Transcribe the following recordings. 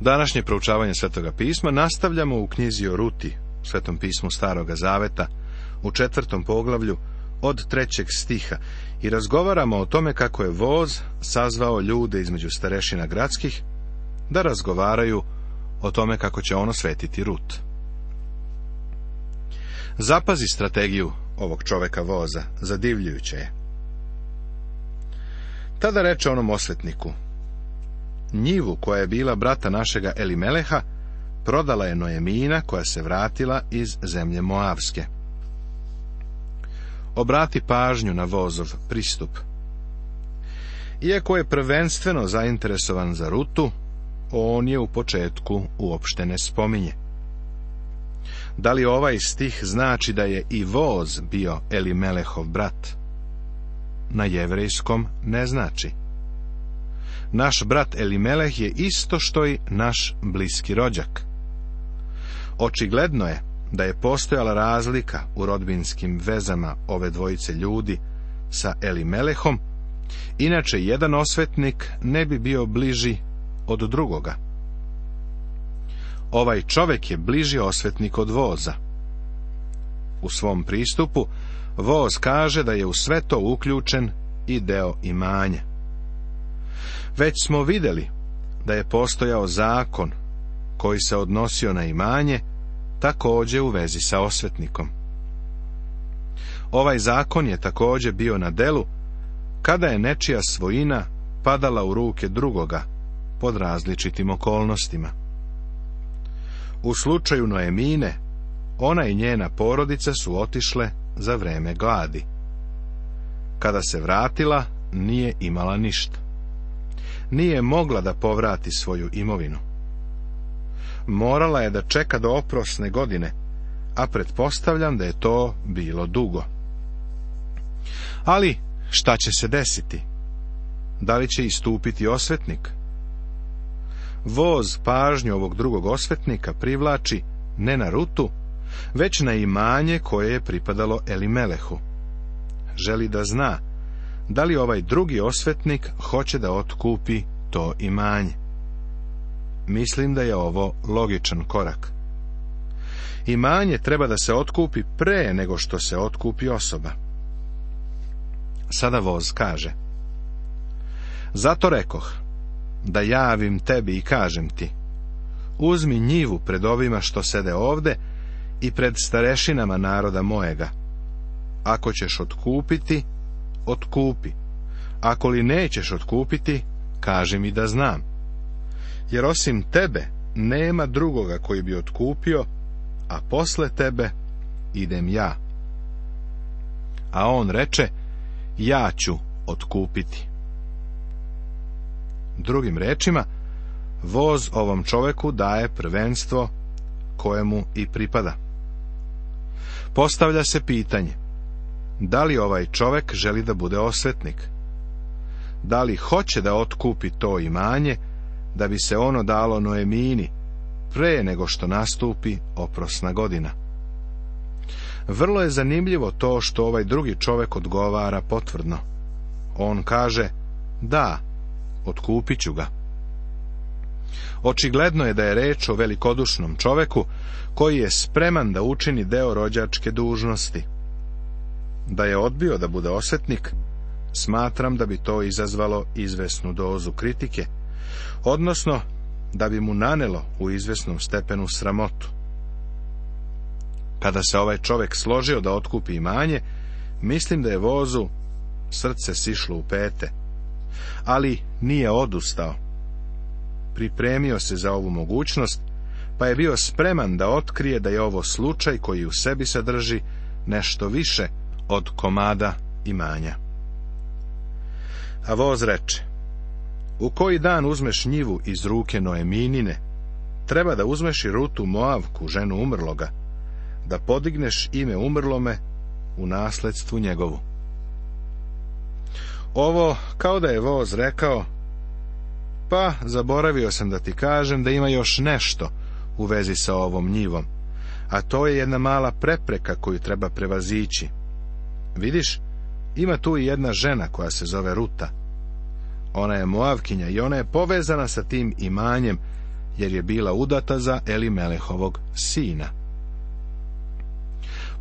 Današnje proučavanje Svetoga pisma nastavljamo u knjizi o Ruti, Svetom pismu Staroga Zaveta, u četvrtom poglavlju od trećeg stiha i razgovaramo o tome kako je voz sazvao ljude između starešina gradskih da razgovaraju o tome kako će ono svetiti Rut. Zapazi strategiju ovog čoveka voza, zadivljujuće je. Tada reče onom osvetniku, njivu koja je bila brata našega Elimeleha, prodala je Noemina koja se vratila iz zemlje Moavske. Obrati pažnju na vozov pristup. Iako je prvenstveno zainteresovan za rutu, on je u početku uopšte ne spominje. Da li ovaj stih znači da je i voz bio Elimelehov brat? Na jevrejskom ne znači naš brat Elimeleh je isto što i naš bliski rođak. Očigledno je da je postojala razlika u rodbinskim vezama ove dvojice ljudi sa Elimelehom, inače jedan osvetnik ne bi bio bliži od drugoga. Ovaj čovjek je bliži osvetnik od voza. U svom pristupu voz kaže da je u sve to uključen i deo imanja. Već smo vidjeli da je postojao zakon koji se odnosio na imanje, također u vezi sa osvetnikom. Ovaj zakon je također bio na delu kada je nečija svojina padala u ruke drugoga pod različitim okolnostima. U slučaju Noemine, ona i njena porodica su otišle za vreme gladi. Kada se vratila, nije imala ništa nije mogla da povrati svoju imovinu. Morala je da čeka do oprosne godine, a pretpostavljam da je to bilo dugo. Ali šta će se desiti? Da li će istupiti osvetnik? Voz pažnju ovog drugog osvetnika privlači ne na rutu, već na imanje koje je pripadalo Elimelehu. Želi da zna da li ovaj drugi osvetnik hoće da otkupi to imanje. Mislim da je ovo logičan korak. Imanje treba da se otkupi pre nego što se otkupi osoba. Sada voz kaže. Zato rekoh, da javim tebi i kažem ti, uzmi njivu pred ovima što sede ovde i pred starešinama naroda mojega. Ako ćeš otkupiti, otkupi. Ako li nećeš otkupiti, kaži mi da znam. Jer osim tebe nema drugoga koji bi otkupio, a posle tebe idem ja. A on reče, ja ću otkupiti. Drugim rečima, voz ovom čoveku daje prvenstvo kojemu i pripada. Postavlja se pitanje, da li ovaj čovek želi da bude osvetnik? Da li hoće da otkupi to imanje, da bi se ono dalo Noemini, pre nego što nastupi oprosna godina? Vrlo je zanimljivo to što ovaj drugi čovek odgovara potvrdno. On kaže, da, otkupit ću ga. Očigledno je da je reč o velikodušnom čoveku koji je spreman da učini deo rođačke dužnosti. Da je odbio da bude osjetnik, smatram da bi to izazvalo izvesnu dozu kritike, odnosno da bi mu nanelo u izvesnom stepenu sramotu. Kada se ovaj čovjek složio da otkupi imanje, mislim da je vozu srce sišlo u pete, ali nije odustao. Pripremio se za ovu mogućnost, pa je bio spreman da otkrije da je ovo slučaj koji u sebi sadrži nešto više od komada imanja. A voz reče, u koji dan uzmeš njivu iz ruke Noeminine, treba da uzmeš i Rutu Moavku, ženu umrloga, da podigneš ime umrlome u nasledstvu njegovu. Ovo kao da je voz rekao, pa zaboravio sam da ti kažem da ima još nešto u vezi sa ovom njivom, a to je jedna mala prepreka koju treba prevazići. Vidiš, ima tu i jedna žena koja se zove Ruta. Ona je Moavkinja i ona je povezana sa tim imanjem, jer je bila udata za Elimelehovog sina.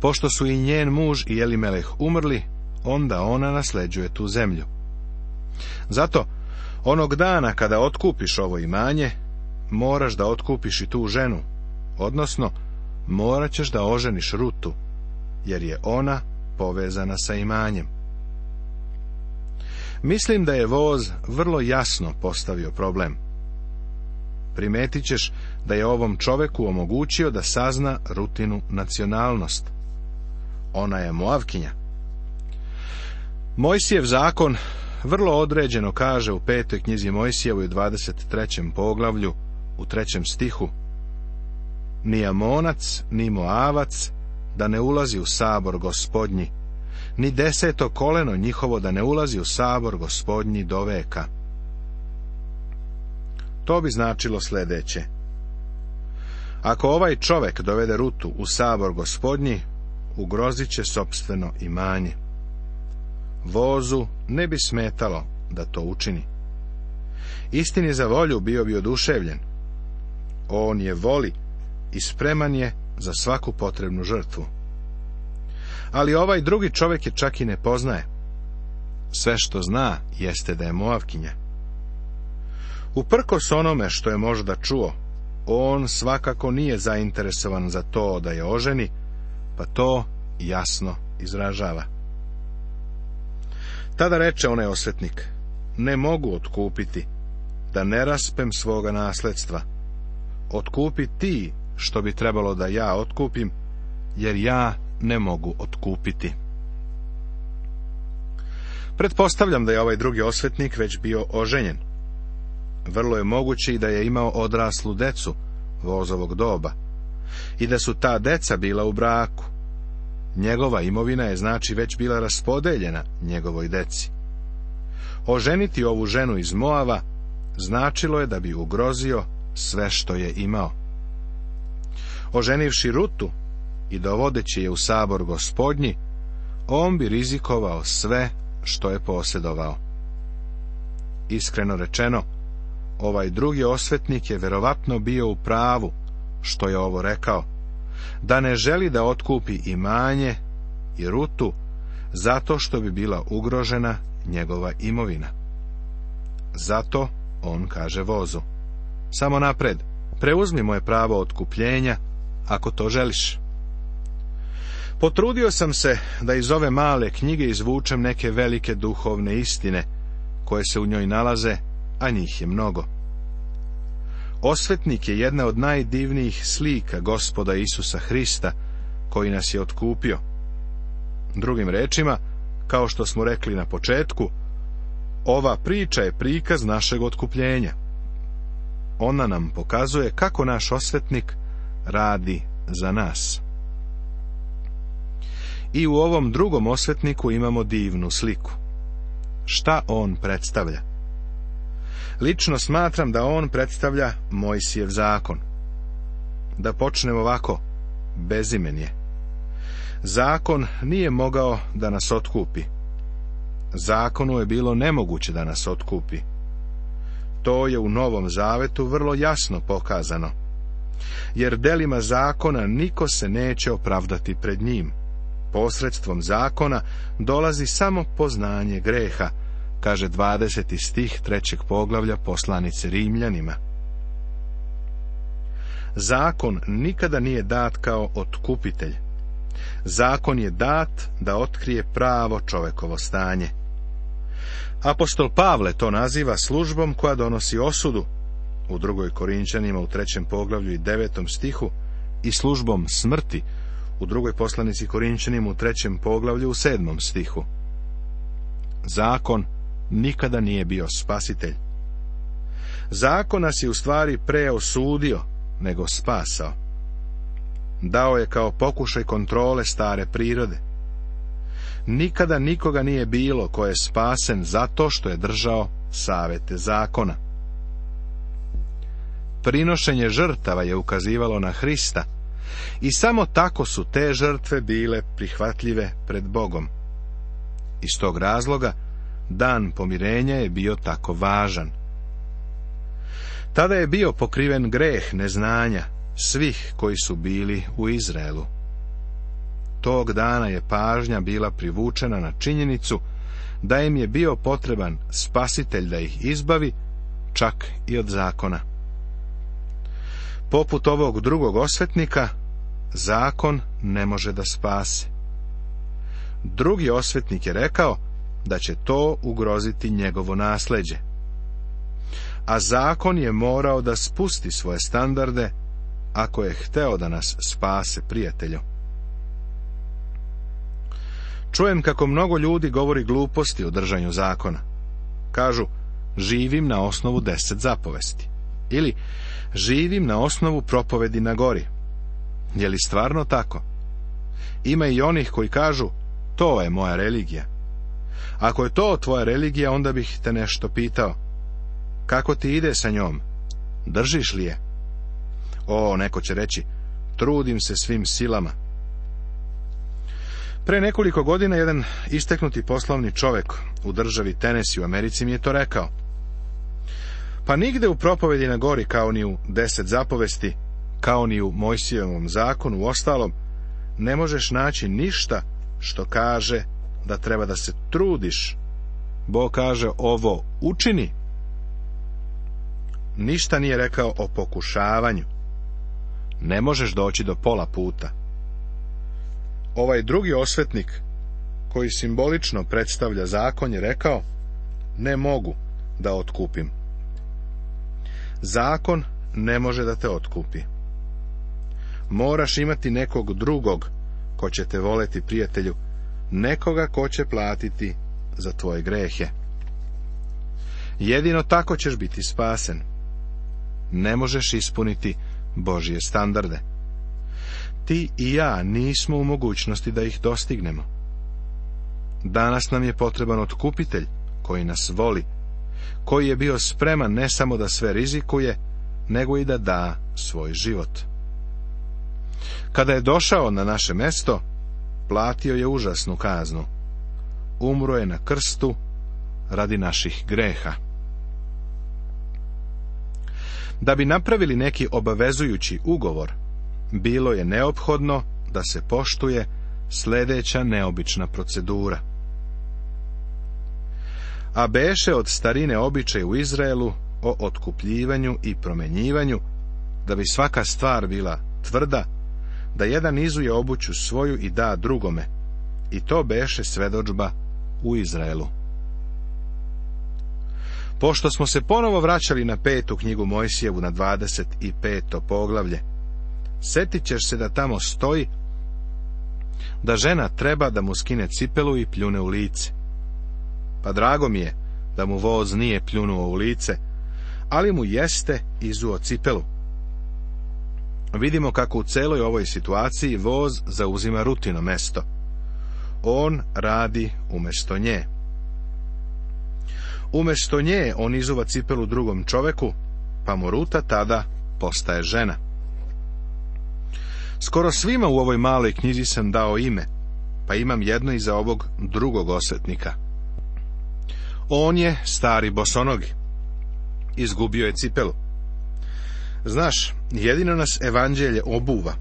Pošto su i njen muž i Elimeleh umrli, onda ona nasleđuje tu zemlju. Zato, onog dana kada otkupiš ovo imanje, moraš da otkupiš i tu ženu, odnosno, morat ćeš da oženiš Rutu, jer je ona povezana sa imanjem. Mislim da je voz vrlo jasno postavio problem. Primetit ćeš da je ovom čoveku omogućio da sazna rutinu nacionalnost. Ona je Moavkinja. Mojsijev zakon vrlo određeno kaže u petoj knjizi Mojsijevu u 23. poglavlju, u trećem stihu. Ni monac, ni Moavac, da ne ulazi u sabor gospodnji, ni deseto koleno njihovo da ne ulazi u sabor gospodnji do veka. To bi značilo sljedeće. Ako ovaj čovek dovede rutu u sabor gospodnji, ugrozit će sobstveno imanje. Vozu ne bi smetalo da to učini. Istini za volju bio bi oduševljen. On je voli i spreman je za svaku potrebnu žrtvu. Ali ovaj drugi čovjek je čak i ne poznaje. Sve što zna jeste da je Moavkinja. Uprkos onome što je možda čuo, on svakako nije zainteresovan za to da je oženi, pa to jasno izražava. Tada reče onaj osvetnik, ne mogu otkupiti, da ne raspem svoga nasledstva. Otkupi ti što bi trebalo da ja otkupim, jer ja ne mogu otkupiti. Pretpostavljam da je ovaj drugi osvetnik već bio oženjen. Vrlo je moguće i da je imao odraslu decu vozovog doba i da su ta deca bila u braku. Njegova imovina je znači već bila raspodeljena njegovoj deci. Oženiti ovu ženu iz Moava značilo je da bi ugrozio sve što je imao. Oženivši Rutu i dovodeći je u sabor gospodnji, on bi rizikovao sve što je posjedovao. Iskreno rečeno, ovaj drugi osvetnik je verovatno bio u pravu što je ovo rekao, da ne želi da otkupi imanje i rutu zato što bi bila ugrožena njegova imovina. Zato on kaže vozu. Samo napred, preuzmi moje pravo otkupljenja ako to želiš. Potrudio sam se da iz ove male knjige izvučem neke velike duhovne istine, koje se u njoj nalaze, a njih je mnogo. Osvetnik je jedna od najdivnijih slika gospoda Isusa Hrista, koji nas je otkupio. Drugim rečima, kao što smo rekli na početku, ova priča je prikaz našeg otkupljenja. Ona nam pokazuje kako naš osvetnik radi za nas. I u ovom drugom osvetniku imamo divnu sliku. Šta on predstavlja? Lično smatram da on predstavlja Mojsijev zakon. Da počnemo ovako, bezimen je. Zakon nije mogao da nas otkupi. Zakonu je bilo nemoguće da nas otkupi. To je u Novom Zavetu vrlo jasno pokazano jer delima zakona niko se neće opravdati pred njim. Posredstvom zakona dolazi samo poznanje greha, kaže 20. stih trećeg poglavlja poslanice Rimljanima. Zakon nikada nije dat kao otkupitelj. Zakon je dat da otkrije pravo čovekovo stanje. Apostol Pavle to naziva službom koja donosi osudu, u drugoj Korinčanima u trećem poglavlju i devetom stihu i službom smrti u drugoj poslanici Korinčanima u trećem poglavlju u sedmom stihu. Zakon nikada nije bio spasitelj. Zakon nas je u stvari preosudio, nego spasao. Dao je kao pokušaj kontrole stare prirode. Nikada nikoga nije bilo ko je spasen zato što je držao savete zakona prinošenje žrtava je ukazivalo na Hrista i samo tako su te žrtve bile prihvatljive pred Bogom. Iz tog razloga dan pomirenja je bio tako važan. Tada je bio pokriven greh neznanja svih koji su bili u Izraelu. Tog dana je pažnja bila privučena na činjenicu da im je bio potreban spasitelj da ih izbavi, čak i od zakona poput ovog drugog osvetnika, zakon ne može da spase. Drugi osvetnik je rekao da će to ugroziti njegovo nasleđe. A zakon je morao da spusti svoje standarde ako je hteo da nas spase prijatelju. Čujem kako mnogo ljudi govori gluposti o držanju zakona. Kažu, živim na osnovu deset zapovesti. Ili, živim na osnovu propovedi na gori. Je li stvarno tako? Ima i onih koji kažu, to je moja religija. Ako je to tvoja religija, onda bih te nešto pitao. Kako ti ide sa njom? Držiš li je? O, neko će reći, trudim se svim silama. Pre nekoliko godina jedan isteknuti poslovni čovek u državi Tennessee u Americi mi je to rekao. Pa nigde u propovedi na gori, kao ni u deset zapovesti, kao ni u Mojsijevom zakonu, u ostalom, ne možeš naći ništa što kaže da treba da se trudiš. Bog kaže ovo učini. Ništa nije rekao o pokušavanju. Ne možeš doći do pola puta. Ovaj drugi osvetnik, koji simbolično predstavlja zakon, je rekao, ne mogu da otkupim Zakon ne može da te otkupi. Moraš imati nekog drugog ko će te voleti prijatelju, nekoga ko će platiti za tvoje grehe. Jedino tako ćeš biti spasen. Ne možeš ispuniti Božje standarde. Ti i ja nismo u mogućnosti da ih dostignemo. Danas nam je potreban otkupitelj koji nas voli koji je bio spreman ne samo da sve rizikuje, nego i da da svoj život. Kada je došao na naše mesto, platio je užasnu kaznu. Umro je na krstu radi naših greha. Da bi napravili neki obavezujući ugovor, bilo je neophodno da se poštuje sljedeća neobična procedura a beše od starine običaj u Izraelu o otkupljivanju i promenjivanju, da bi svaka stvar bila tvrda, da jedan izuje obuću svoju i da drugome, i to beše svedođba u Izraelu. Pošto smo se ponovo vraćali na petu knjigu Mojsijevu na 25. poglavlje, setit ćeš se da tamo stoji da žena treba da mu skine cipelu i pljune u lice pa drago mi je da mu voz nije pljunuo u lice, ali mu jeste izuo cipelu. Vidimo kako u celoj ovoj situaciji voz zauzima rutino mesto. On radi umesto nje. Umjesto nje on izuva cipelu drugom čoveku, pa mu ruta tada postaje žena. Skoro svima u ovoj maloj knjizi sam dao ime, pa imam jedno i za ovog drugog osvetnika. On je stari bosonogi. Izgubio je cipelu. Znaš, jedino nas evanđelje obuva.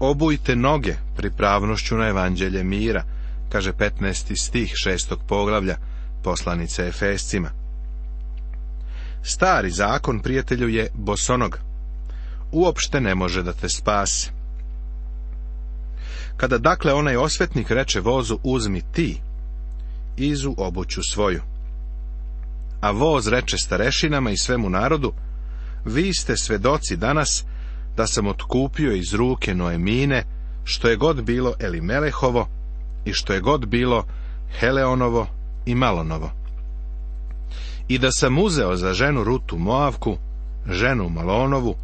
Obujte noge pripravnošću na evanđelje mira, kaže 15. stih šestog poglavlja poslanice Efescima. Stari zakon, prijatelju, je bosonog. Uopšte ne može da te spasi. Kada dakle onaj osvetnik reče vozu uzmi ti, izu obuću svoju. A voz reče starešinama i svemu narodu, vi ste svedoci danas da sam otkupio iz ruke Noemine što je god bilo Elimelehovo i što je god bilo Heleonovo i Malonovo. I da sam uzeo za ženu Rutu Moavku, ženu Malonovu,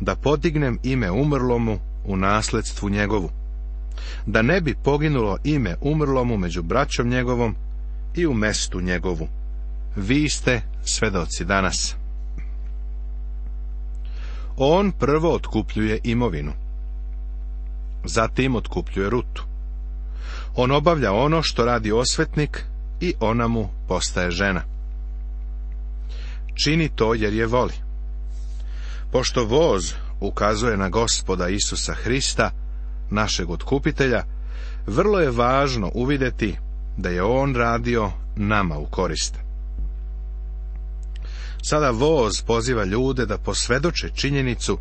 da podignem ime umrlomu u nasledstvu njegovu. Da ne bi poginulo ime umrlomu među braćom njegovom, i u mestu njegovu. Vi ste svedoci danas. On prvo otkupljuje imovinu. Zatim otkupljuje rutu. On obavlja ono što radi osvetnik i ona mu postaje žena. Čini to jer je voli. Pošto voz ukazuje na gospoda Isusa Hrista, našeg otkupitelja, vrlo je važno uvidjeti da je on radio nama u korist. Sada voz poziva ljude da posvedoče činjenicu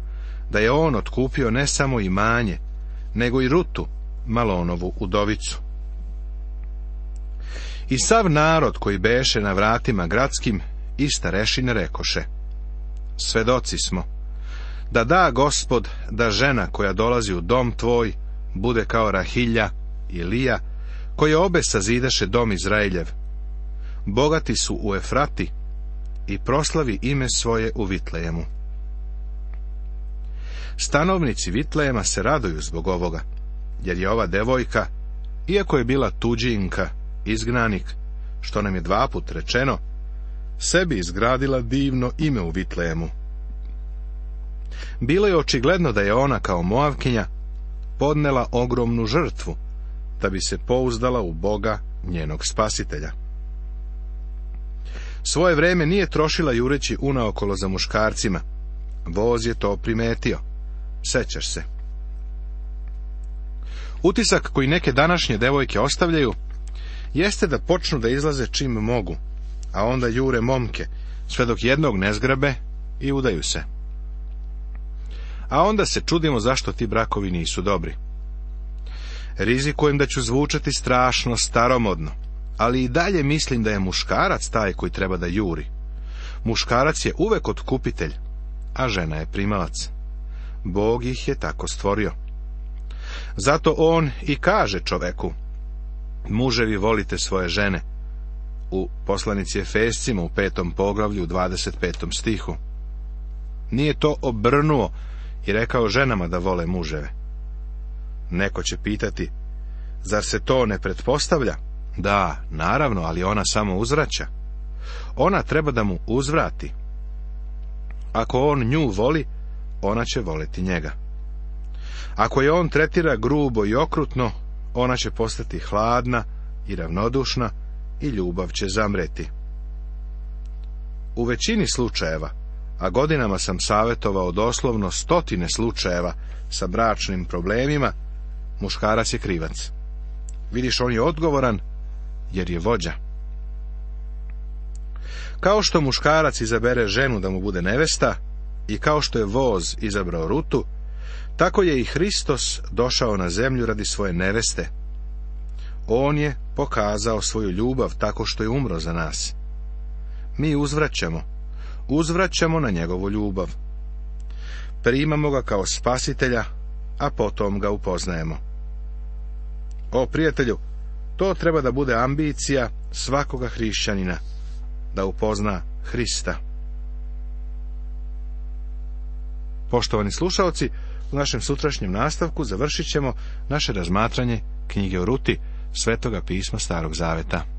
da je on otkupio ne samo imanje, nego i rutu, malonovu udovicu. I sav narod koji beše na vratima gradskim, i starešine rekoše, svedoci smo, da da gospod, da žena koja dolazi u dom tvoj, bude kao Rahilja i Lija, koje obe sazidaše dom Izraeljev. Bogati su u Efrati i proslavi ime svoje u Vitlejemu. Stanovnici Vitlejema se raduju zbog ovoga, jer je ova devojka, iako je bila tuđinka, izgnanik, što nam je dva put rečeno, sebi izgradila divno ime u Vitlejemu. Bilo je očigledno da je ona kao Moavkinja podnela ogromnu žrtvu, da bi se pouzdala u Boga njenog spasitelja. Svoje vreme nije trošila jureći unaokolo za muškarcima. Voz je to primetio. Sećaš se. Utisak koji neke današnje devojke ostavljaju jeste da počnu da izlaze čim mogu, a onda jure momke, sve dok jednog ne zgrabe i udaju se. A onda se čudimo zašto ti brakovi nisu dobri. Rizikujem da ću zvučati strašno staromodno, ali i dalje mislim da je muškarac taj koji treba da juri. Muškarac je uvek otkupitelj, a žena je primalac. Bog ih je tako stvorio. Zato on i kaže čoveku, muževi volite svoje žene. U poslanici Efescima u petom poglavlju u 25. stihu. Nije to obrnuo i rekao ženama da vole muževe. Neko će pitati, zar se to ne pretpostavlja? Da, naravno, ali ona samo uzvraća. Ona treba da mu uzvrati. Ako on nju voli, ona će voliti njega. Ako je on tretira grubo i okrutno, ona će postati hladna i ravnodušna i ljubav će zamreti. U većini slučajeva, a godinama sam savjetovao doslovno stotine slučajeva sa bračnim problemima, muškarac je krivac. Vidiš, on je odgovoran jer je vođa. Kao što muškarac izabere ženu da mu bude nevesta i kao što je voz izabrao rutu, tako je i Hristos došao na zemlju radi svoje neveste. On je pokazao svoju ljubav tako što je umro za nas. Mi uzvraćamo, uzvraćamo na njegovu ljubav. Primamo ga kao spasitelja, a potom ga upoznajemo. O, prijatelju, to treba da bude ambicija svakoga hrišćanina, da upozna Hrista. Poštovani slušaoci, u našem sutrašnjem nastavku završit ćemo naše razmatranje knjige o Ruti, svetoga pisma Starog Zaveta.